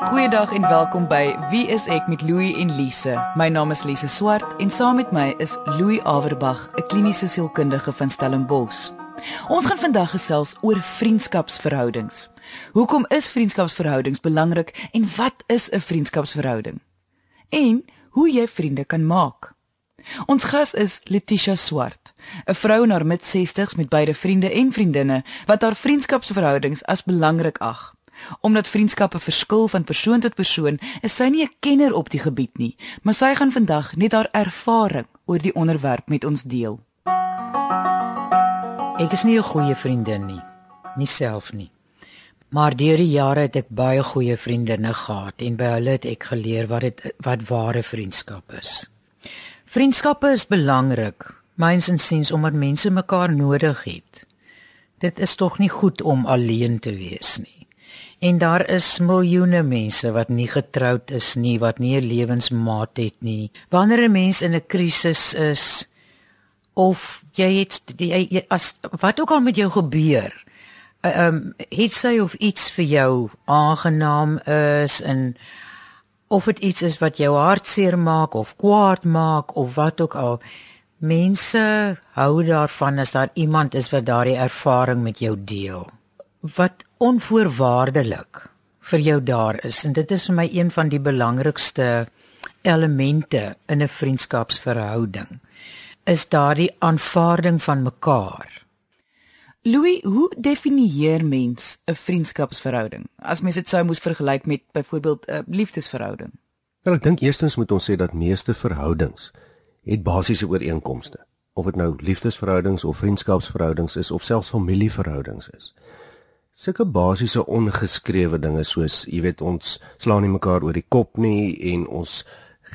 Goeiedag en welkom by Wie is ek met Louie en Lise. My naam is Lise Swart en saam met my is Louie Averbag, 'n kliniese sielkundige van Stellenbosch. Ons gaan vandag gesels oor vriendskapsverhoudings. Hoekom is vriendskapsverhoudings belangrik en wat is 'n vriendskapsverhouding? En hoe jy vriende kan maak. Ons gas is Letitia Swart, 'n vrou in haar mid-60s met beide vriende en vriendinne wat haar vriendskapsverhoudings as belangrik ag. Omdat vriendskappe verskil van persoon tot persoon, is sy nie 'n kenner op die gebied nie, maar sy gaan vandag net haar ervaring oor die onderwerp met ons deel. Ek is nie 'n goeie vriendin nie, nie self nie. Maar deur die jare het ek baie goeie vriendinne gehad en by hulle het ek geleer wat dit wat ware vriendskap is. Vriendskappe is belangrik, myns en siens omdat mense mekaar nodig het. Dit is tog nie goed om alleen te wees nie. En daar is miljoene mense wat nie getroud is nie, wat nie 'n lewensmaat het nie. Wanneer 'n mens in 'n krisis is of jy het jy, jy, as wat ook al met jou gebeur, eh, ehm um, het sy of iets vir jou aangenaam is en of dit iets is wat jou hartseer maak of kwaad maak of wat ook al mense hou daarvan as daar iemand is wat daardie ervaring met jou deel wat onvoorwaardelik vir jou daar is en dit is vir my een van die belangrikste elemente in 'n vriendskapsverhouding is daardie aanvaarding van mekaar. Louis, hoe definieer mens 'n vriendskapsverhouding? As mens dit sou moes vergelyk met byvoorbeeld 'n liefdesverhouding. Wel, ek dink eerstens moet ons sê dat meeste verhoudings het basiese ooreenkomste, of dit nou liefdesverhoudings of vriendskapsverhoudings is of selfs familieverhoudings is sulke basiese ongeskrewe dinge soos jy weet ons slaan nie mekaar oor die kop nie en ons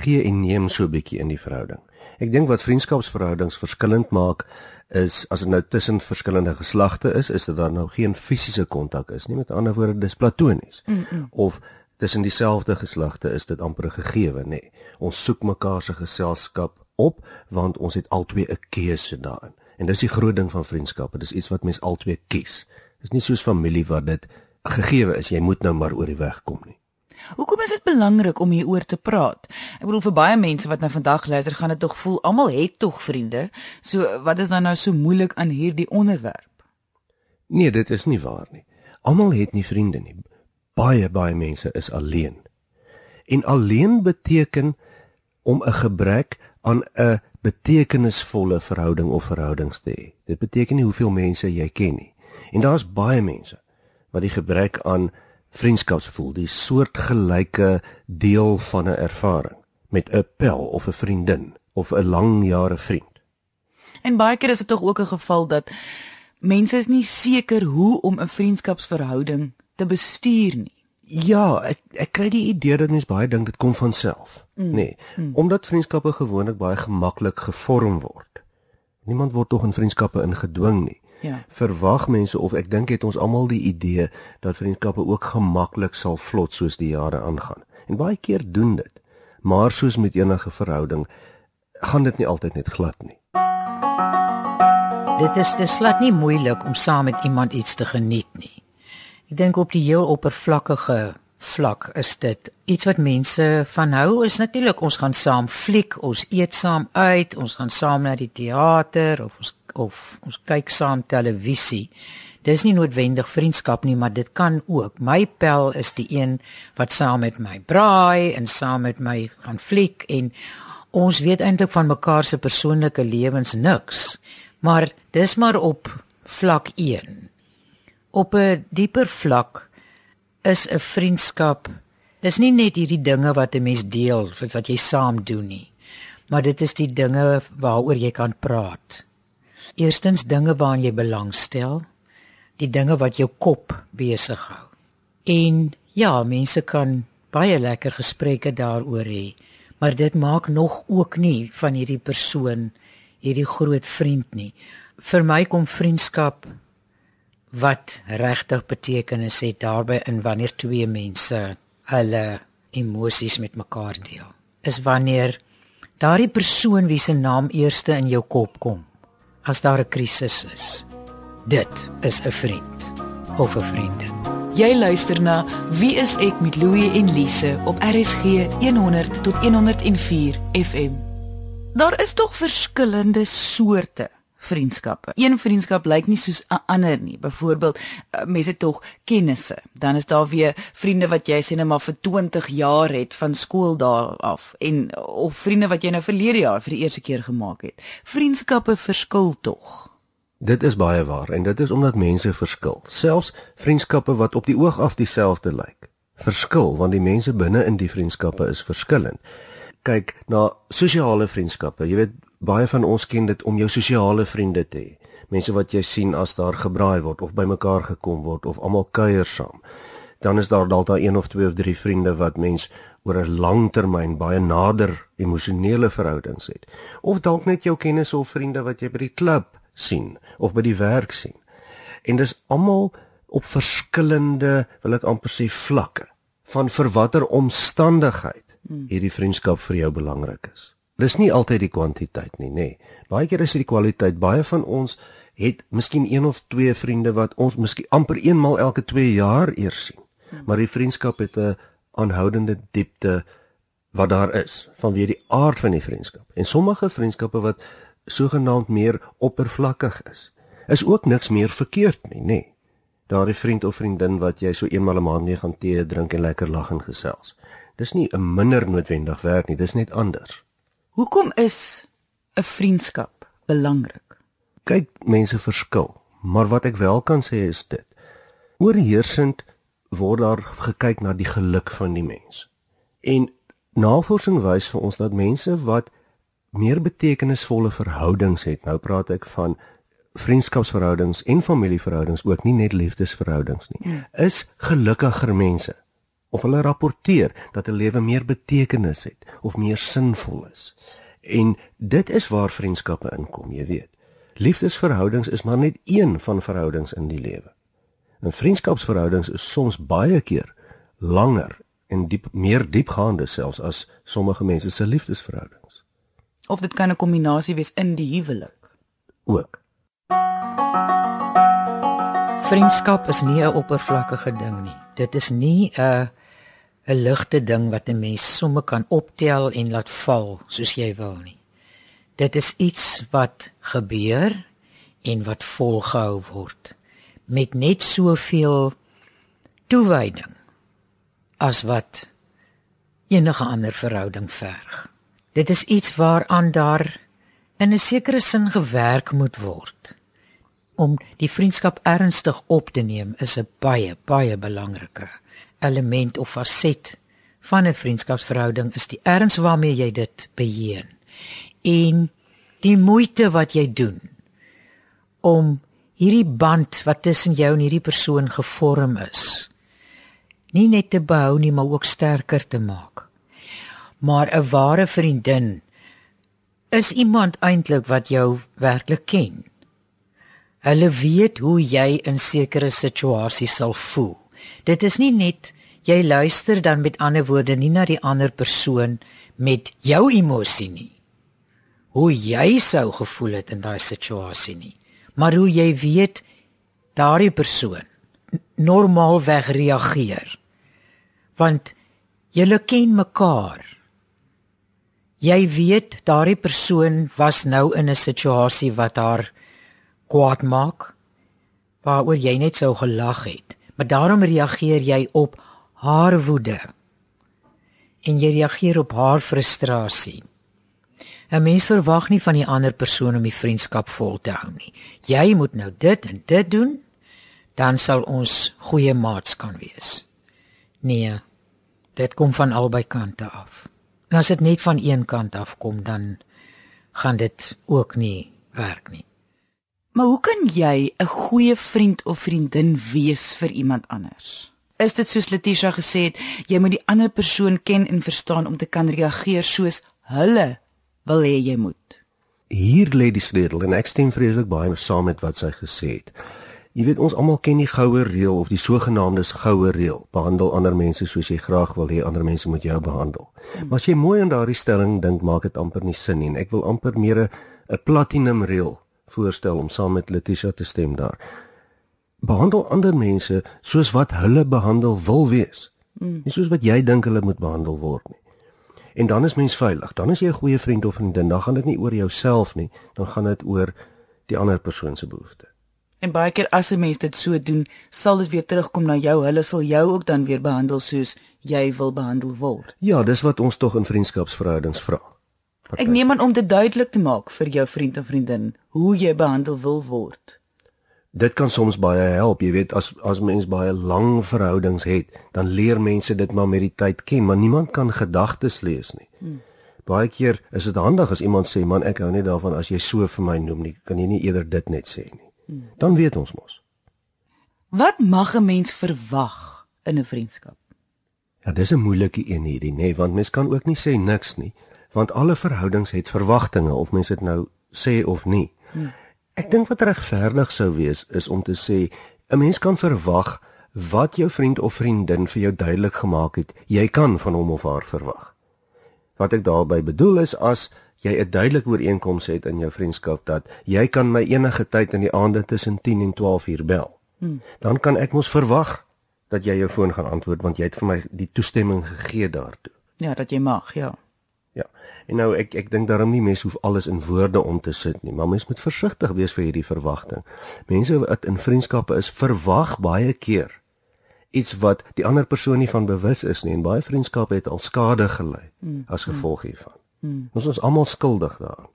gee en neem so 'n bietjie in die verhouding. Ek dink wat vriendskapsverhoudings verskillend maak is as dit nou tussen verskillende geslagte is, is dit dan nou geen fisiese kontak is nie. Met ander woorde, dis platonies. Mm -mm. Of tussen dieselfde geslagte is dit amper gegeewe, nê. Nee. Ons soek mekaar se geselskap op want ons het albei 'n keuse daarin. En dis die groot ding van vriendskappe, dis iets wat mens albei kies. Dis nie soos familie wat dit gegeewe is jy moet nou maar oor die weg kom nie. Hoekom is dit belangrik om hieroor te praat? Ek bedoel vir baie mense wat nou vandag luister, gaan dit tog voel almal het tog vriende. So wat is dan nou so moeilik aan hierdie onderwerp? Nee, dit is nie waar nie. Almal het nie vriende nie. Baie baie mense is alleen. En alleen beteken om 'n gebrek aan 'n betekenisvolle verhouding of verhoudings te hê. Dit beteken nie hoeveel mense jy ken nie. En daar's baie mense wat die gebrek aan vriendskapsgevoel, die soortgelyke deel van 'n ervaring met 'n pel of 'n vriendin of 'n langjare vriend. En baie keer is dit tog ook 'n geval dat mense is nie seker hoe om 'n vriendskapsverhouding te bestuur nie. Ja, ek ek kry die idee dat mense baie dink dit kom van self. Mm. Nee, mm. omdat vriendskappe gewoonlik baie gemaklik gevorm word. Niemand word tog in vriendskappe ingedwing nie. Ja. Verwag mense of ek dink het ons almal die idee dat vriendskappe ook gemaklik sal vlot soos die jare aangaan. En baie keer doen dit. Maar soos met enige verhouding gaan dit nie altyd net glad nie. Dit is dis glad nie moeilik om saam met iemand iets te geniet nie. Ek dink op die heel oppervlakkige vlak is dit iets wat mense van hou is natuurlik ons gaan saam fliek, ons eet saam uit, ons gaan saam na die teater of ons of ons kyk saam televisie. Dis nie noodwendig vriendskap nie, maar dit kan ook. My pel is die een wat saam met my braai en saam met my gaan fliek en ons weet eintlik van mekaar se persoonlike lewens niks. Maar dis maar op vlak 1. Op 'n dieper vlak is 'n vriendskap dis nie net hierdie dinge wat 'n mens deel wat jy saam doen nie maar dit is die dinge waaroor jy kan praat Eerstens dinge waaraan jy belangstel, die dinge wat jou kop besig hou. En ja, mense kan baie lekker gesprekke daaroor hê, maar dit maak nog ook nie van hierdie persoon hierdie groot vriend nie. Vir my kom vriendskap wat regtig betekenis het daarbey in wanneer twee mense hulle emosies met mekaar deel. Is wanneer daardie persoon wie se naam eerste in jou kop kom as daar 'n krisis is. Dit is 'n vriend of 'n vriendin. Jy luister na Wie is ek met Louie en Lise op RSG 100 tot 104 FM. Daar is tog verskillende soorte vriendskappe. Een vriendskap lyk nie soos 'n ander nie. Byvoorbeeld, uh, mense tog kennisse. Dan is daar weer vriende wat jy sien net maar vir 20 jaar het van skool daar af en of vriende wat jy nou verlede jaar vir die eerste keer gemaak het. Vriendskappe verskil tog. Dit is baie waar en dit is omdat mense verskil. Selfs vriendskappe wat op die oog af dieselfde lyk, verskil want die mense binne in die vriendskappe is verskillend. Kyk na sosiale vriendskappe. Jy weet baie van ons ken dit om jou sosiale vriende te hê. Mense wat jy sien as daar gebraai word of bymekaar gekom word of almal kuier saam. Dan is daar dalk daar een of twee of drie vriende wat mens oor 'n lang termyn baie nader emosionele verhoudings het. Of dalk net jou kennisse of vriende wat jy by die klub sien of by die werk sien. En dis almal op verskillende, wil ek amper sê vlakke van vir watter omstandigheid hierdie vriendskap vir jou belangrik is. Dis nie altyd die kwantiteit nie, nê. Nee. Baie keer is dit die kwaliteit. Baie van ons het miskien een of twee vriende wat ons miskien amper eenmal elke 2 jaar eers sien. Maar die vriendskap het 'n aanhoudende diepte wat daar is vanweë die aard van die vriendskap. En sommige vriendskappe wat sogenaamd meer oppervlakkig is. Is ook niks meer verkeerd nie, nê. Nee. Daardie vriend of vriendin wat jy so eenmal 'n maand mee gaan tee drink en lekker lag en gesels. Dis nie 'n minder noodwendig werk nie, dis net anders. Hoekom is 'n vriendskap belangrik? Kyk, mense verskil, maar wat ek wel kan sê is dit. Oorheersend word daar gekyk na die geluk van die mens. En navorsing wys vir ons dat mense wat meer betekenisvolle verhoudings het. Nou praat ek van vriendskapsverhoudings en familieverhoudings, ook nie net liefdesverhoudings nie. Hmm. Is gelukkiger mense of hulle rapporteer dat 'n lewe meer betekenis het of meer sinvol is. En dit is waar vriendskappe inkom, jy weet. Liefdesverhoudings is maar net een van verhoudings in die lewe. 'n Vriendskapsverhoudings is soms baie keer langer en diep meer diepgaande selfs as sommige mense se liefdesverhoudings of dit kan 'n kombinasie wees in die huwelik ook. Vriendskap is nie 'n oppervlakkige ding nie. Dit is nie 'n 'n ligte ding wat 'n mens sommer kan optel en laat val soos jy wil nie. Dit is iets wat gebeur en wat volgehou word met net soveel toewyding as wat enige ander verhouding verg. Dit is iets waaraan daar in 'n sekere sin gewerk moet word. Om die vriendskap ernstig op te neem is 'n baie baie belangrike element of faset van 'n vriendskapsverhouding is die erns waarmee jy dit beheer. En die moeite wat jy doen om hierdie band wat tussen jou en hierdie persoon gevorm is nie net te behou nie maar ook sterker te maak maar 'n ware vriendin is iemand eintlik wat jou werklik ken. Hulle weet hoe jy in sekere situasies sal voel. Dit is nie net jy luister dan met ander woorde nie na die ander persoon met jou emosie nie. Hoe jy sou gevoel het in daai situasie nie, maar hoe jy weet daardie persoon normaalweg reageer. Want julle ken mekaar. Jy weet daardie persoon was nou in 'n situasie wat haar kwaad maak waaroor jy net sou gelag het, maar daarom reageer jy op haar woede en jy reageer op haar frustrasie. 'n Mens verwag nie van die ander persoon om die vriendskap vol te hou nie. Jy moet nou dit en dit doen, dan sal ons goeie maats kan wees. Nee, dit kom van albei kante af. En as dit net van een kant af kom, dan gaan dit ook nie werk nie. Maar hoe kan jy 'n goeie vriend of vriendin wees vir iemand anders? Is dit soos Letitia gesê het, jy moet die ander persoon ken en verstaan om te kan reageer soos hulle wil hê jy moet. Hier lê die sleutel en ek stem vreeslik baie saam met wat sy gesê het. Jy weet ons almal ken die goue reël of die sogenaamde goue reël. Behandel ander mense soos jy graag wil hê ander mense moet jou behandel. Maar as jy mooi aan daardie stelling dink, maak dit amper nie sin nie. Ek wil amper meer 'n platinum reël voorstel om saam met Letitia te stem daar. behandel ander mense soos wat hulle behandel wil wees. Mm. Nie soos wat jy dink hulle moet behandel word nie. En dan is mens veilig. Dan is jy 'n goeie vriend of vriendin. Dan gaan dit nie oor jouself nie, dan gaan dit oor die ander persoon se behoeftes. En baie keer as 'n mens dit so doen, sal dit weer terugkom na jou. Hulle sal jou ook dan weer behandel soos jy wil behandel word. Ja, dis wat ons tog in vriendskapsverhoudings vra. Ek neem aan om dit duidelik te maak vir jou vriend of vriendin hoe jy behandel wil word. Dit kan soms baie help, jy weet, as as mens baie lang verhoudings het, dan leer mense dit maar met die tyd ken, maar niemand kan gedagtes lees nie. Hmm. Baie keer is dit handig as iemand sê, "Man, ek hou nie daarvan as jy so vir my noem nie. Kan jy nie eerder dit net sê nie?" dan weet ons mos. Wat mag 'n mens verwag in 'n vriendskap? Ja, dis 'n moeilike een hierdie, nê, nee, want mens kan ook nie sê niks nie, want alle verhoudings het verwagtinge of mens dit nou sê of nie. Hmm. Ek dink wat regverdig sou wees is om te sê 'n mens kan verwag wat jou vriend of vriendin vir jou duidelik gemaak het, jy kan van hom of haar verwag. Wat ek daarmee bedoel is as jy 'n duidelike ooreenkoms het in jou vriendskap dat jy kan my enige tyd in die aande tussen 10 en 12 uur bel. Hmm. Dan kan ek mos verwag dat jy jou foon gaan antwoord want jy het vir my die toestemming gegee daartoe. Ja, dat jy mag, ja. En nou ek ek dink daarom nie mense hoef alles in woorde om te sit nie, maar mens moet versigtig wees vir hierdie verwagting. Mense wat in vriendskappe is, verwag baie keer iets wat die ander persoon nie van bewus is nie en baie vriendskappe het al skade gely hmm. as gevolg hiervan. Hmm. Ons is almal skuldig daaraan.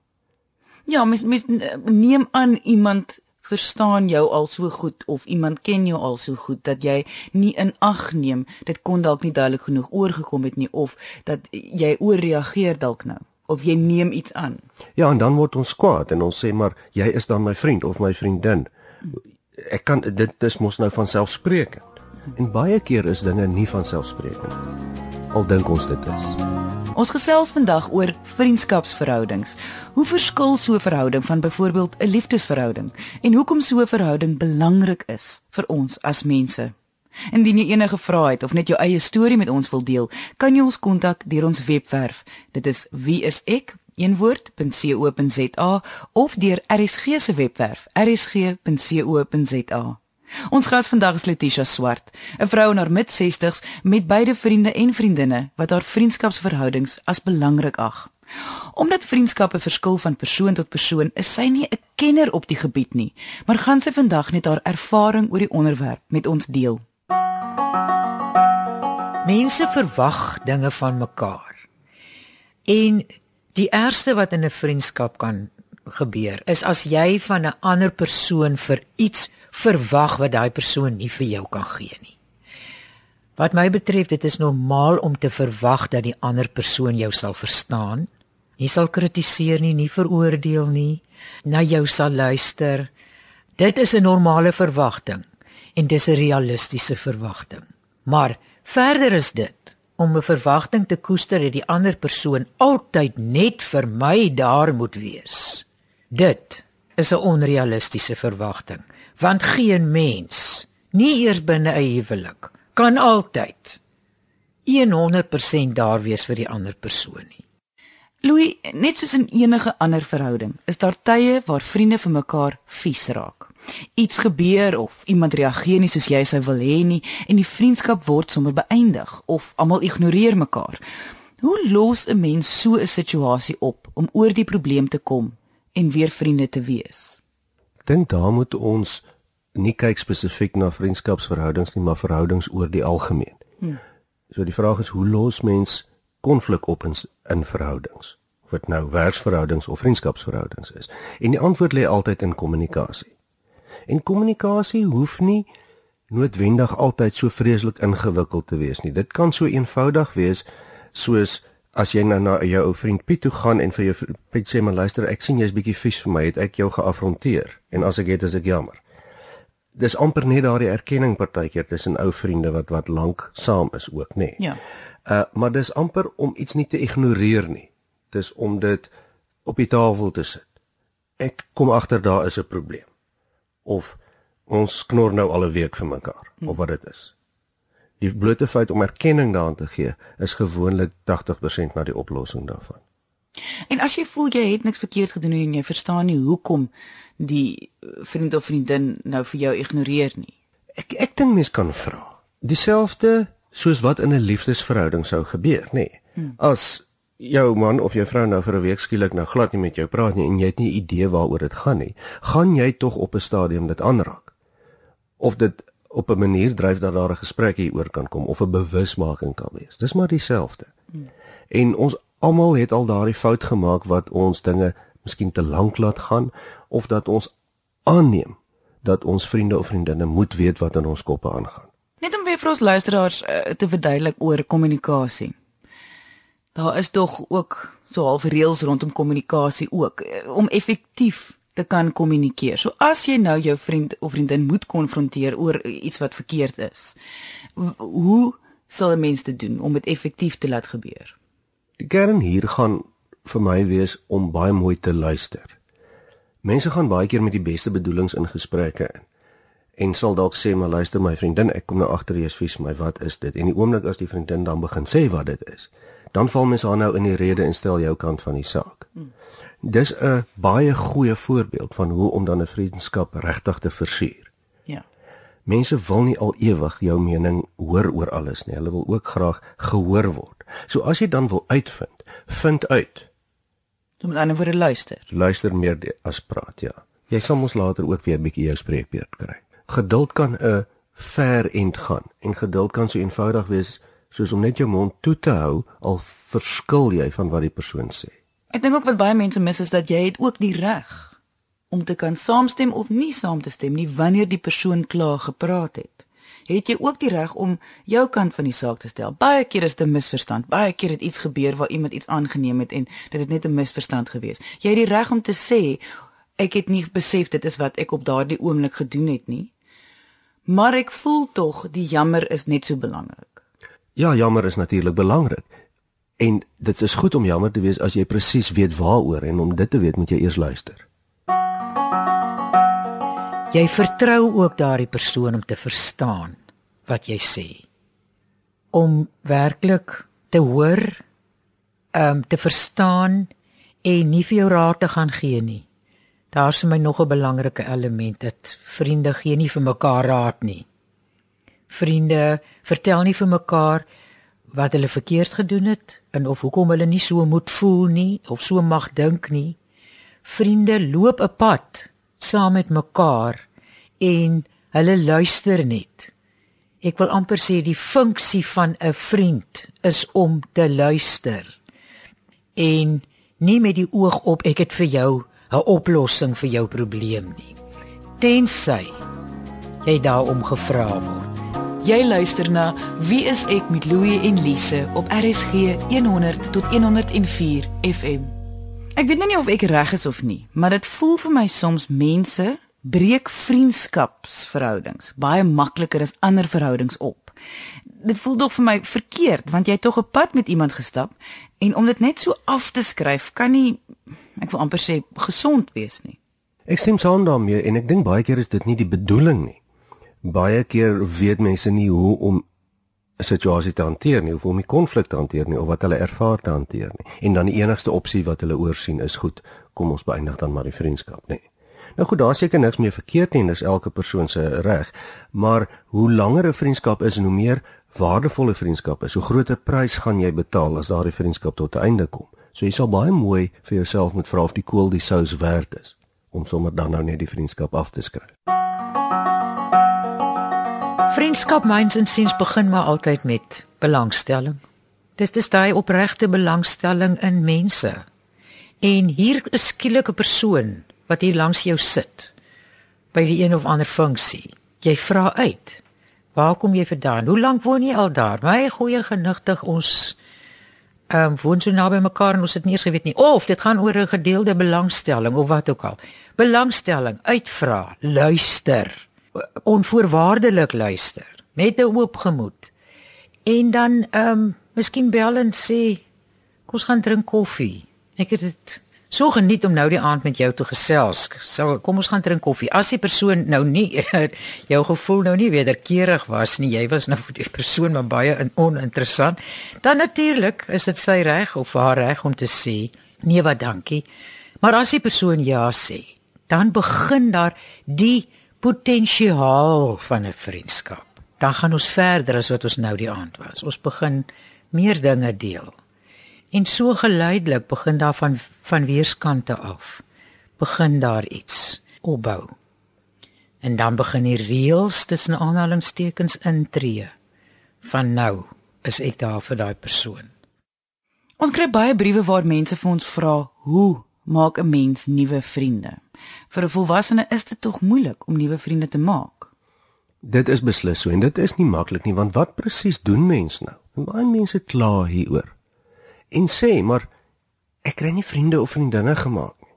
Ja, mens mens neem aan iemand verstaan jou al so goed of iemand ken jou al so goed dat jy nie in ag neem dit kon dalk nie duidelik genoeg oorgekom het nie of dat jy ooreageer dalk nou of jy neem iets aan. Ja, en dan word ons kwaad en ons sê maar jy is dan my vriend of my vriendin. Ek kan dit dis mos nou van selfsprekend. En baie keer is dinge nie van selfsprekend. Al dink ons dit is. Ons gesels vandag oor vriendskapsverhoudings. Hoe verskil so 'n verhouding van byvoorbeeld 'n liefdesverhouding en hoekom so 'n verhouding belangrik is vir ons as mense? Indien jy enige vrae het of net jou eie storie met ons wil deel, kan jy ons kontak deur ons webwerf. Dit is wieisek.co.za of deur RSG se webwerf rsg.co.za. Ons gas vandag is Letitia Swart, 'n vrou in haar mid-60s met beide vriende en vriendinne wat haar vriendskapsverhoudings as belangrik ag. Omdat vriendskappe verskil van persoon tot persoon, is sy nie 'n kenner op die gebied nie, maar gaan sy vandag net haar ervaring oor die onderwerp met ons deel. Mense verwag dinge van mekaar. En die ergste wat in 'n vriendskap kan gebeur, is as jy van 'n ander persoon vir iets verwag wat daai persoon nie vir jou kan gee nie. Wat my betref, dit is normaal om te verwag dat die ander persoon jou sal verstaan, nie sal kritiseer nie, nie veroordeel nie, na jou sal luister. Dit is 'n normale verwagting en dis 'n realistiese verwagting. Maar verder is dit om 'n verwagting te koester dat die ander persoon altyd net vir my daar moet wees. Dit is 'n onrealistiese verwagting want geen mens nie eers binne 'n huwelik kan altyd 100% daar wees vir die ander persoon nie. Louis, net soos in enige ander verhouding, is daar tye waar vriende vir mekaar vies raak. Iets gebeur of iemand reageer nie soos jy sou wil hê nie en die vriendskap word sommer beëindig of almal ignoreer mekaar. Hoe los 'n mens so 'n situasie op om oor die probleem te kom en weer vriende te wees? Ek dink daar moet ons nie kyk spesifiek na vriendskapsverhoudings nie, maar verhoudings oor die algemeen. Hmm. So die vraag is hoe los mens konflik op in, in verhoudings? Of dit nou werksverhoudings of vriendskapsverhoudings is. En die antwoord lê altyd in kommunikasie. En kommunikasie hoef nie noodwendig altyd so vreeslik ingewikkeld te wees nie. Dit kan so eenvoudig wees soos as jy nou na jou ou vriend Piet toe gaan en vir jou Piet sê maar luister ek sien jy's bietjie vies vir my het ek jou geafronteer en as ek het is ek jammer dis amper net daardie erkenning partykeer tussen ou vriende wat wat lank saam is ook nê. Ja. Uh maar dis amper om iets nie te ignoreer nie. Dis om dit op die tafel te sit. Ek kom agter daar is 'n probleem. Of ons knor nou al 'n week vir mekaar hm. of wat dit is. Die blote feit om erkenning daaraan te gee is gewoonlik 80% na die oplossing daarvan. En as jy voel jy het niks verkeerd gedoen en jy verstaan nie hoekom die eh, vriend of vriendin nou vir jou ignoreer nie. Ek ek dink mens kan vra. Dieselfde soos wat in 'n liefdesverhouding sou gebeur, nê. Nee. Hmm. As jou man of jou vrou nou vir 'n week skielik nou glad nie met jou praat nie en jy het nie idee waaroor dit gaan nie, gaan jy tog op 'n stadium dit aanraak. Of dit op 'n manier dryf dat daar 'n gesprek hieroor kan kom of 'n bewusmaking kan wees. Dis maar dieselfde. Hmm. En ons almal het al daardie fout gemaak wat ons dinge miskien te lank laat gaan of dat ons aanneem dat ons vriende of vriendinne moet weet wat in ons koppe aangaan. Net om weer vir ons luisteraars uh, te verduidelik oor kommunikasie. Daar is tog ook so half reëls rondom kommunikasie ook uh, om effektief te kan kommunikeer. So as jy nou jou vriend of vriendin moet konfronteer oor iets wat verkeerd is, hoe sal 'n mens dit doen om dit effektief te laat gebeur? Die kern hier gaan vir my wees om baie mooi te luister. Mense gaan baie keer met die beste bedoelings in gesprekke in en sal dalk sê maar luister my vriendin ek kom nou agter jy is vies my wat is dit? En die oomblik as die vriendin dan begin sê wat dit is dan val mens haar nou in die rede en stel jou kant van die saak. Dis 'n baie goeie voorbeeld van hoe om dan 'n vriendskap regtig te versuur ja. Mense wil nie al ewig jou mening hoor oor alles nie. Hulle wil ook graag gehoor word so as jy dan wil uitvind vind uit Jy moet aan woorde luister. Luister meer as praat, ja. Jy sal mos later ook weer 'n bietjie jou spreekbeurt kry. Geduld kan 'n ver end gaan en geduld kan so eenvoudig wees soos om net jou mond toe te hou al verskil jy van wat die persoon sê. Ek dink ook wat baie mense mis is dat jy het ook die reg om te kan saamstem of nie saam te stem nie wanneer die persoon klaar gepraat het het jy ook die reg om jou kant van die saak te stel. Baie keer is dit 'n misverstand. Baie keer het iets gebeur waar iemand iets aangeneem het en dit het net 'n misverstand gewees. Jy het die reg om te sê ek het nie besef dit is wat ek op daardie oomblik gedoen het nie. Maar ek voel tog die jammer is net so belangrik. Ja, jammer is natuurlik belangrik. En dit is goed om jammer te wees as jy presies weet waaroor en om dit te weet moet jy eers luister. Jy vertrou ook daardie persoon om te verstaan wat jy sê. Om werklik te hoor, ehm um, te verstaan en nie vir jou raad te gaan gee nie. Daar's vir my nog 'n belangrike element dat vriende gee nie vir mekaar raad nie. Vriende vertel nie vir mekaar wat hulle verkeerd gedoen het en of hoekom hulle nie so moet voel nie of so mag dink nie. Vriende loop 'n pad saam met mekaar en hulle luister net. Ek wil amper sê die funksie van 'n vriend is om te luister en nie met die oog op ek het vir jou 'n oplossing vir jou probleem nie. Tensy jy daarom gevra word. Jy luister na Wie is ek met Louie en Lise op RSG 100 tot 104 FM. Ek weet nou nie of ek reg is of nie, maar dit voel vir my soms mense breek vriendskapsverhoudings baie makliker as ander verhoudings op. Dit voel tog vir my verkeerd want jy het tog 'n pad met iemand gestap en om dit net so af te skryf kan nie ek wil amper sê gesond wees nie. Ek stem saam daarmee en ek dink baie keer is dit nie die bedoeling nie. Baie keer weet mense nie hoe om 'n situasie te hanteer nie of om die konflik te hanteer nie of wat hulle ervaar te hanteer nie. En dan die enigste opsie wat hulle oorsien is goed, kom ons beëindig dan maar die vriendskap, nee. Nou goed, daar seker niks meer verkeerd nie, dis elke persoon se reg, maar hoe langer 'n vriendskap is en hoe meer waardevolle vriendskap is, hoe groter prys gaan jy betaal as daardie vriendskap tot 'n einde kom. So jy sal baie mooi vir jouself moet vra of die kool die sous werd is om sommer dan nou net die vriendskap af te skryf. Vriendskap myns en siens begin maar altyd met belangstelling. Dis dis daai opregte belangstelling in mense. En hier is skielik 'n persoon wat hier langs jou sit by die een of ander funksie. Jy vra uit. Waar kom jy vandaan? Hoe lank woon jy al daar? My goeie genigtig ons ehm um, woon so naby mekaar en ons het nie eens geweet nie of dit gaan oor 'n gedeelde belangstelling of wat ook al. Belangstelling, uitvra, luister onvoorwaardelik luister met 'n oop gemoed. En dan ehm um, miskien bel en sê kom ons gaan drink koffie. Ek het dit so geniet om nou die aand met jou te gesels. So kom ons gaan drink koffie. As die persoon nou nie jou gevoel nou nie wederkerig was nie, jy was nou vir die persoon maar baie oninteressant, dan natuurlik is dit sy reg of haar reg om te sê Nee, wat dankie. Maar as die persoon ja sê, dan begin daar die potensiaal van 'n vriendskap. Dan gaan ons verder as wat ons nou die aand was. Ons begin meer dinge deel. En so geleidelik begin daar van van weerskante af begin daar iets opbou. En dan begin die reëls tussen aanhalingstekens intree. Van nou is ek daar vir daai persoon. Ons kry baie briewe waar mense vir ons vra, "Hoe maak 'n mens nuwe vriende?" Vir 'n volwassene is dit tog moeilik om nuwe vriende te maak. Dit is beslis so en dit is nie maklik nie want wat presies doen mens nou? En baie mense kla hieroor. En sê, maar ek kry nie vriende of vriendinne gemaak nie.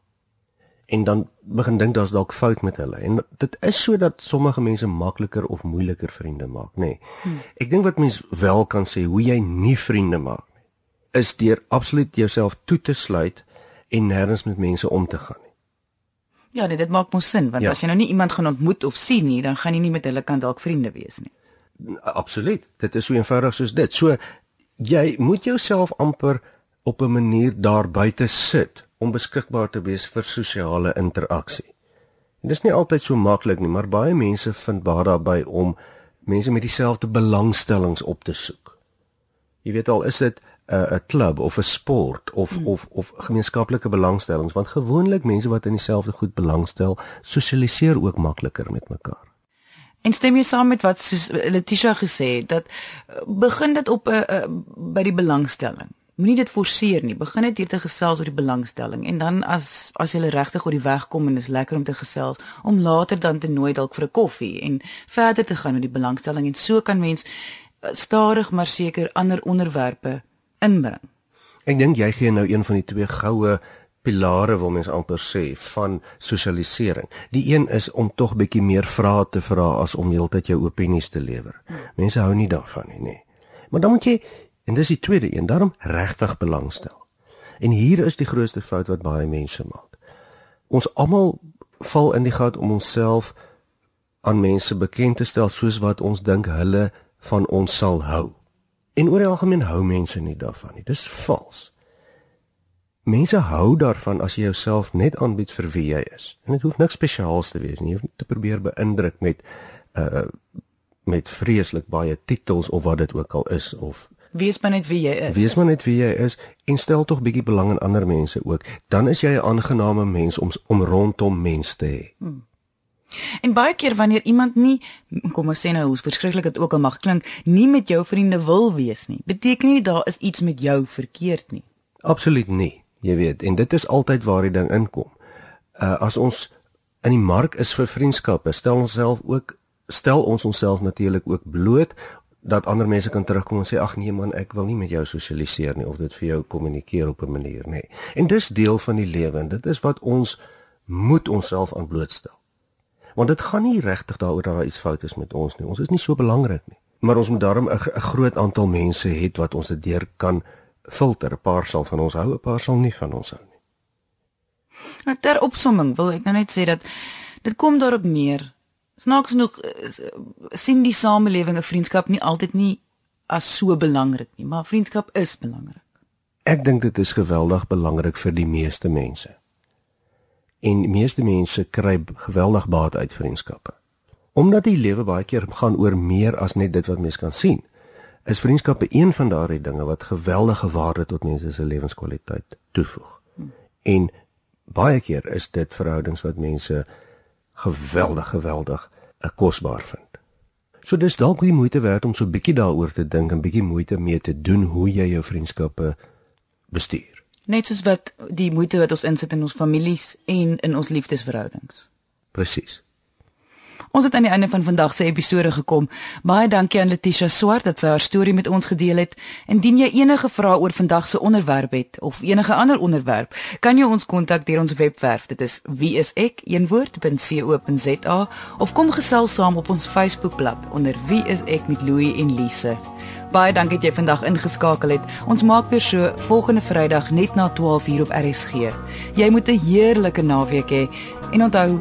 En dan begin dink daar's dalk fout met hulle. En dit is so dat sommige mense makliker of moeiliker vriende maak, nê. Nee. Hmm. Ek dink wat mens wel kan sê hoe jy nie vriende maak nie, is deur absoluut jouself toe te sluit en nêrens met mense om te gaan. Ja, nee, dit maak mos sin want ja. as jy nou nie iemand gaan ontmoet of sien nie, dan gaan jy nie met hulle kan dalk vriende wees nie. Absoluut. Dit is so eenvoudig soos dit. So jy moet jouself amper op 'n manier daar buite sit om beskikbaar te wees vir sosiale interaksie. En dis nie altyd so maklik nie, maar baie mense vind baie daarby om mense met dieselfde belangstellings op te soek. Jy weet al, is dit 'n 'n klub of 'n sport of hmm. of of gemeenskaplike belangstellings want gewoonlik mense wat in dieselfde goed belangstel sosialiseer ook makliker met mekaar. En stem jy saam met wat soos Letitia gesê het dat eh, begin dit op 'n uh, by die belangstelling. Moenie dit forceer nie. Begin net hier te gesels oor die belangstelling en dan as as jy regtig oor die weg kom en is lekker om te gesels om later dan te nooi dalk vir 'n koffie en verder te gaan oor die belangstelling en so kan mens eh, stadig maar seker ander onderwerpe inbring. Ek dink jy gee nou een van die twee goue pilare wil mens amper sê van sosialisering. Die een is om tog bietjie meer vrae te vra as om heeltyd jou opinies te lewer. Mense hou nie daarvan nie, nê. Maar dan moet jy en dis die tweede een, daarom regtig belangstel. En hier is die grootste fout wat baie mense maak. Ons almal val in die gat om onsself aan mense bekend te stel soos wat ons dink hulle van ons sal hou. En oor die algemeen hou mense nie daarvan nie. Dis vals. Mense hou daarvan as jy jouself net aanbied vir wie jy is. En dit hoef niks spesiaals te wees nie. Jy hoef nie te probeer beïndruk met uh met vreeslik baie titels of wat dit ook al is of wees maar net wie jy is. Wees maar net wie jy is en stel tog bietjie belang in ander mense ook. Dan is jy 'n aangename mens om om rondom mense te hê. Hmm. En baie keer wanneer iemand nie kom ons sê nou hoe verskriklik dit ook al mag klink, nie met jou vriende wil wees nie, beteken nie daar is iets met jou verkeerd nie. Absoluut nie, jy weet, en dit is altyd waar die ding inkom. Uh as ons in die mark is vir vriendskappe, stel ons self ook stel ons onsself natuurlik ook bloot dat ander mense kan terugkom en sê ag nee man, ek wil nie met jou sosialiseer nie of dit vir jou kommunikeer op 'n manier nie. En dis deel van die lewe en dit is wat ons moet onsself aan blootstel want dit gaan nie regtig daaroor dat daar iets fout is met ons nie. Ons is nie so belangrik nie. Maar ons moet daarom 'n groot aantal mense hê wat ons dit deur kan filter. 'n Paar sal van ons hou, 'n paar sal nie van ons hou nie. Nou ter opsomming wil ek nou net sê dat dit kom daarop neer. Snaaks genoeg sien die samelewing 'n vriendskap nie altyd nie as so belangrik nie, maar vriendskap is belangrik. Ek dink dit is geweldig belangrik vir die meeste mense en die meeste mense kry geweldig baat uit vriendskappe. Omdat die lewe baie keer gaan oor meer as net dit wat mens kan sien, is vriendskappe een van daardie dinge wat geweldige waarde tot mense se lewenskwaliteit toevoeg. En baie keer is dit verhoudings wat mense geweldig geweldig eh, kosbaar vind. So dis dalk die moeite werd om so bietjie daaroor te dink en bietjie moeite mee te doen hoe jy jou vriendskappe bestuur. Net soos wat die moeite wat ons insit in ons families en in ons liefdesverhoudings. Presies. Ons het aan die einde van vandag se episode gekom. Baie dankie aan Letitia Swart dat sy haar storie met ons gedeel het. Indien jy enige vrae oor vandag se onderwerp het of enige ander onderwerp, kan jy ons kontak deur ons webwerf. Dit is wieisek.co.za of kom gesels saam op ons Facebookblad onder wieisek met Louie en Lise. Baie dankie dat jy vandag ingeskakel het. Ons maak weer so volgende Vrydag net na 12:00 op RSG. Jy moet 'n heerlike naweek hê en onthou,